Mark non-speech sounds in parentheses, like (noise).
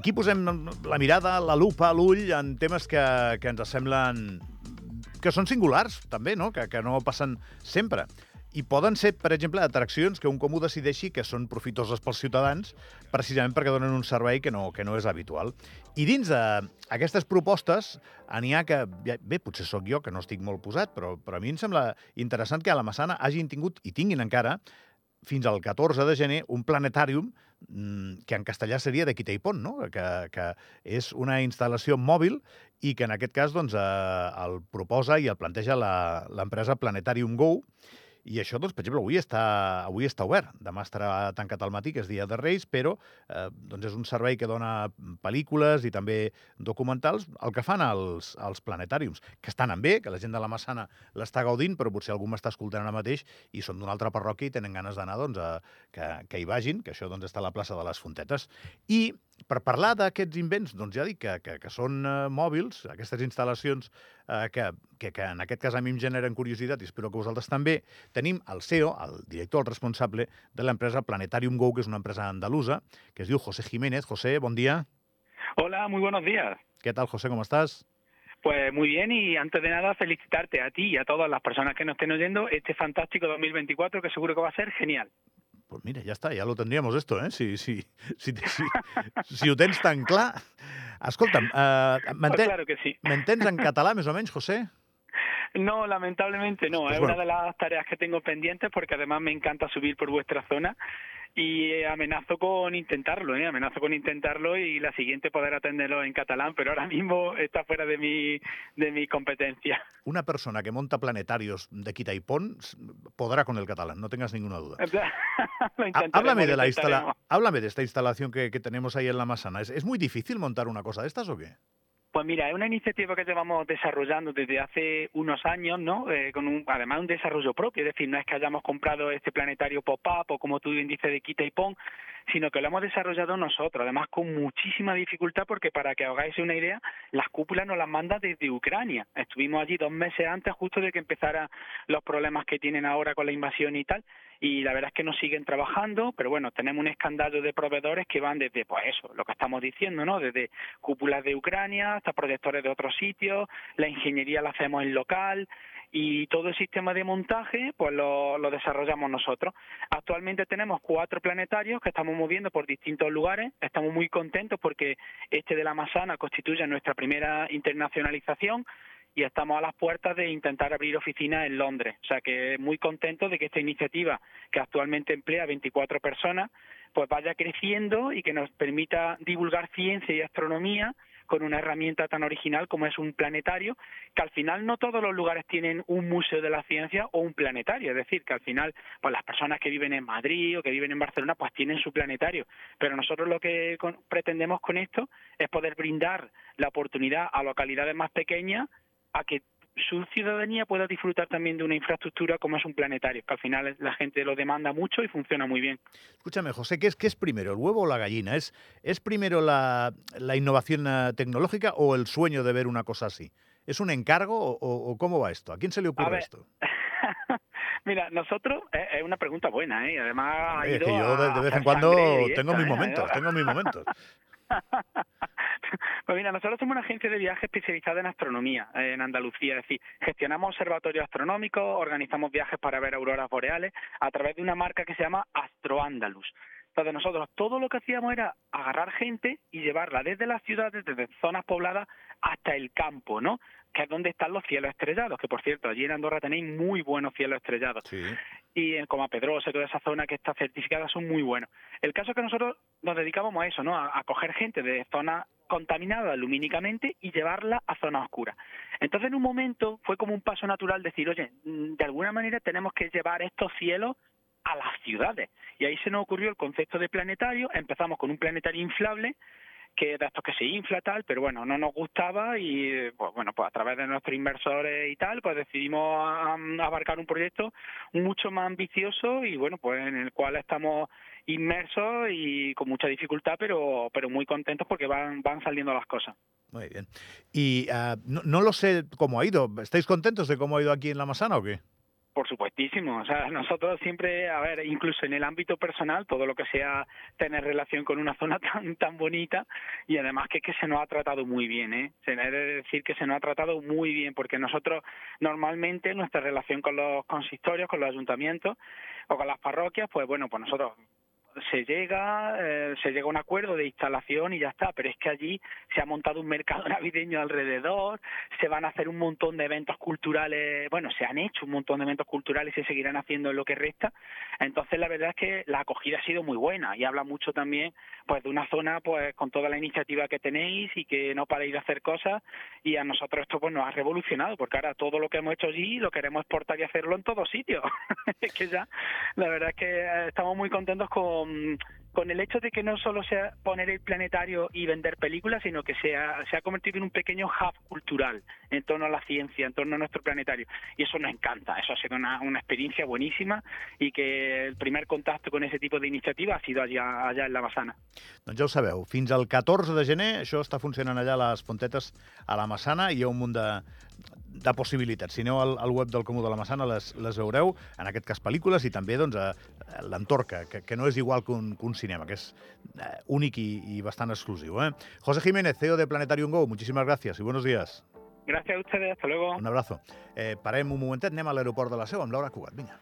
Aquí posem la mirada, la lupa, l'ull en temes que, que ens semblen que són singulars, també, no? Que, que no passen sempre. I poden ser, per exemple, atraccions que un comú decideixi que són profitoses pels ciutadans precisament perquè donen un servei que no, que no és habitual. I dins d'aquestes propostes n'hi ha que... Bé, potser sóc jo, que no estic molt posat, però, però a mi em sembla interessant que a la Massana hagin tingut, i tinguin encara, fins al 14 de gener, un planetàrium que en castellà seria de Quita i Pont, no? que, que és una instal·lació mòbil i que en aquest cas doncs, eh, el proposa i el planteja l'empresa Planetarium Go, i això, doncs, per exemple, avui està, avui està obert. Demà estarà tancat al matí, que és dia de Reis, però eh, doncs és un servei que dona pel·lícules i també documentals, el que fan els, els planetàriums, que estan en bé, que la gent de la Massana l'està gaudint, però potser algú m'està escoltant ara mateix i són d'una altra parròquia i tenen ganes d'anar doncs, a, que, que hi vagin, que això doncs, està a la plaça de les Fontetes. I per parlar d'aquests invents, doncs ja dic que, que, que són uh, mòbils, aquestes instal·lacions uh, que, que, que en aquest cas a mi em generen curiositat i espero que vosaltres també, tenim el CEO, el director, el responsable de l'empresa Planetarium Go, que és una empresa andalusa, que es diu José Jiménez. José, bon dia. Hola, muy buenos días. ¿Qué tal, José? ¿Cómo estás? Pues muy bien y antes de nada felicitarte a ti y a todas las personas que nos estén oyendo este fantástico 2024 que seguro que va a ser genial. Pues mira, ja està, ja lo tendríamos esto, eh? Si, si, si, si, si ho tens tan clar. Escolta'm, uh, pues claro que sí. m'entens en català més o menys, José? No, lamentablemente no. Pues es bueno. una de las tareas que tengo pendientes porque además me encanta subir por vuestra zona y amenazo con intentarlo, ¿eh? amenazo con intentarlo y la siguiente poder atenderlo en catalán, pero ahora mismo está fuera de mi, de mi competencia. Una persona que monta planetarios de quita y pon podrá con el catalán, no tengas ninguna duda. (laughs) háblame, de la instala háblame de esta instalación que, que tenemos ahí en la Masana. ¿Es, ¿Es muy difícil montar una cosa de estas o qué? Pues mira, es una iniciativa que llevamos desarrollando desde hace unos años, ¿no? Eh, con un, además un desarrollo propio, es decir, no es que hayamos comprado este planetario pop-up o como tú bien dices de quita y pon, sino que lo hemos desarrollado nosotros, además con muchísima dificultad porque para que hagáis una idea, las cúpulas nos las manda desde Ucrania. Estuvimos allí dos meses antes justo de que empezaran los problemas que tienen ahora con la invasión y tal, y la verdad es que nos siguen trabajando, pero bueno, tenemos un escándalo de proveedores que van desde, pues eso, lo que estamos diciendo, ¿no? Desde cúpulas de Ucrania hasta proyectores de otros sitios, la ingeniería la hacemos en local, y todo el sistema de montaje pues lo, lo, desarrollamos nosotros. Actualmente tenemos cuatro planetarios que estamos moviendo por distintos lugares, estamos muy contentos porque este de la Masana constituye nuestra primera internacionalización y estamos a las puertas de intentar abrir oficinas en Londres. O sea que muy contentos de que esta iniciativa, que actualmente emplea 24 personas, pues vaya creciendo y que nos permita divulgar ciencia y astronomía con una herramienta tan original como es un planetario, que al final no todos los lugares tienen un museo de la ciencia o un planetario, es decir, que al final pues las personas que viven en Madrid o que viven en Barcelona pues tienen su planetario, pero nosotros lo que pretendemos con esto es poder brindar la oportunidad a localidades más pequeñas a que su ciudadanía pueda disfrutar también de una infraestructura como es un planetario, que al final la gente lo demanda mucho y funciona muy bien. Escúchame, José, ¿qué es, qué es primero, el huevo o la gallina? ¿Es, es primero la, la innovación eh, tecnológica o el sueño de ver una cosa así? ¿Es un encargo o, o, cómo va esto? ¿A quién se le ocurre esto? (laughs) Mira, nosotros, eh, es una pregunta buena, ¿eh? Además, es que yo de, de vez en cuando tengo mis ¿eh? momentos, tengo mis momentos. (laughs) Pues mira, nosotros somos una agencia de viaje especializada en astronomía en Andalucía, es decir, gestionamos observatorios astronómicos, organizamos viajes para ver auroras boreales a través de una marca que se llama Astroandalus. Entonces nosotros todo lo que hacíamos era agarrar gente y llevarla desde las ciudades, desde zonas pobladas hasta el campo, ¿no? Que es donde están los cielos estrellados, que por cierto, allí en Andorra tenéis muy buenos cielos estrellados. Sí. Y en Coma Pedrosa y toda esa zona que está certificada son muy buenos. El caso es que nosotros nos dedicábamos a eso, ¿no? A, a coger gente de zonas contaminada lumínicamente y llevarla a zonas oscuras. Entonces, en un momento fue como un paso natural decir, oye, mm, de alguna manera tenemos que llevar estos cielos a las ciudades. Y ahí se nos ocurrió el concepto de planetario. Empezamos con un planetario inflable que de estos que se infla tal, pero bueno, no nos gustaba y pues bueno, pues a través de nuestros inversores y tal, pues decidimos abarcar un proyecto mucho más ambicioso y bueno, pues en el cual estamos inmersos y con mucha dificultad, pero pero muy contentos porque van van saliendo las cosas. Muy bien. Y uh, no, no, lo sé cómo ha ido. ¿Estáis contentos de cómo ha ido aquí en La Masana o qué? Por supuestísimo. O sea, nosotros siempre, a ver, incluso en el ámbito personal, todo lo que sea tener relación con una zona (laughs) tan tan bonita y además que es que se nos ha tratado muy bien, ¿eh? Se debe decir que se nos ha tratado muy bien porque nosotros normalmente nuestra relación con los consistorios, con los ayuntamientos o con las parroquias, pues bueno, pues nosotros se llega, eh, se llega a un acuerdo de instalación y ya está, pero es que allí se ha montado un mercado (laughs) navideño alrededor, se van a hacer un montón de eventos culturales, bueno, se han hecho un montón de eventos culturales y se seguirán haciendo en lo que resta, entonces la verdad es que la acogida ha sido muy buena y habla mucho también pues de una zona pues con toda la iniciativa que tenéis y que no paráis de hacer cosas y a nosotros esto pues nos ha revolucionado porque ahora todo lo que hemos hecho allí lo queremos exportar y hacerlo en todos sitios, (laughs) es que ya la verdad es que eh, estamos muy contentos con um, con, el hecho de que no solo sea poner el planetario y vender películas, sino que sea, se ha convertido en un pequeño hub cultural en torno a la ciencia, en torno a nuestro planetario. Y eso nos encanta, eso ha sido una, una experiencia buenísima y que el primer contacto con ese tipo de iniciativa ha sido allá, allá en la Massana. Doncs ja ho sabeu, fins al 14 de gener això està funcionant allà a les Fontetes a la Massana i hi ha un munt de, de possibilitats. Si aneu al, al web del Comú de la Massana les, les veureu, en aquest cas pel·lícules, i també doncs, l'entorn, que, que no és igual que un, que un cinema, que és eh, únic i, i bastant exclusiu. Eh? José Jiménez, CEO de Planetarium Go, muchísimas gracias y buenos días. Gracias a ustedes, hasta luego. Un abrazo. Eh, parem un momentet, anem a l'aeroport de la Seu amb Laura Cugat. Vinga.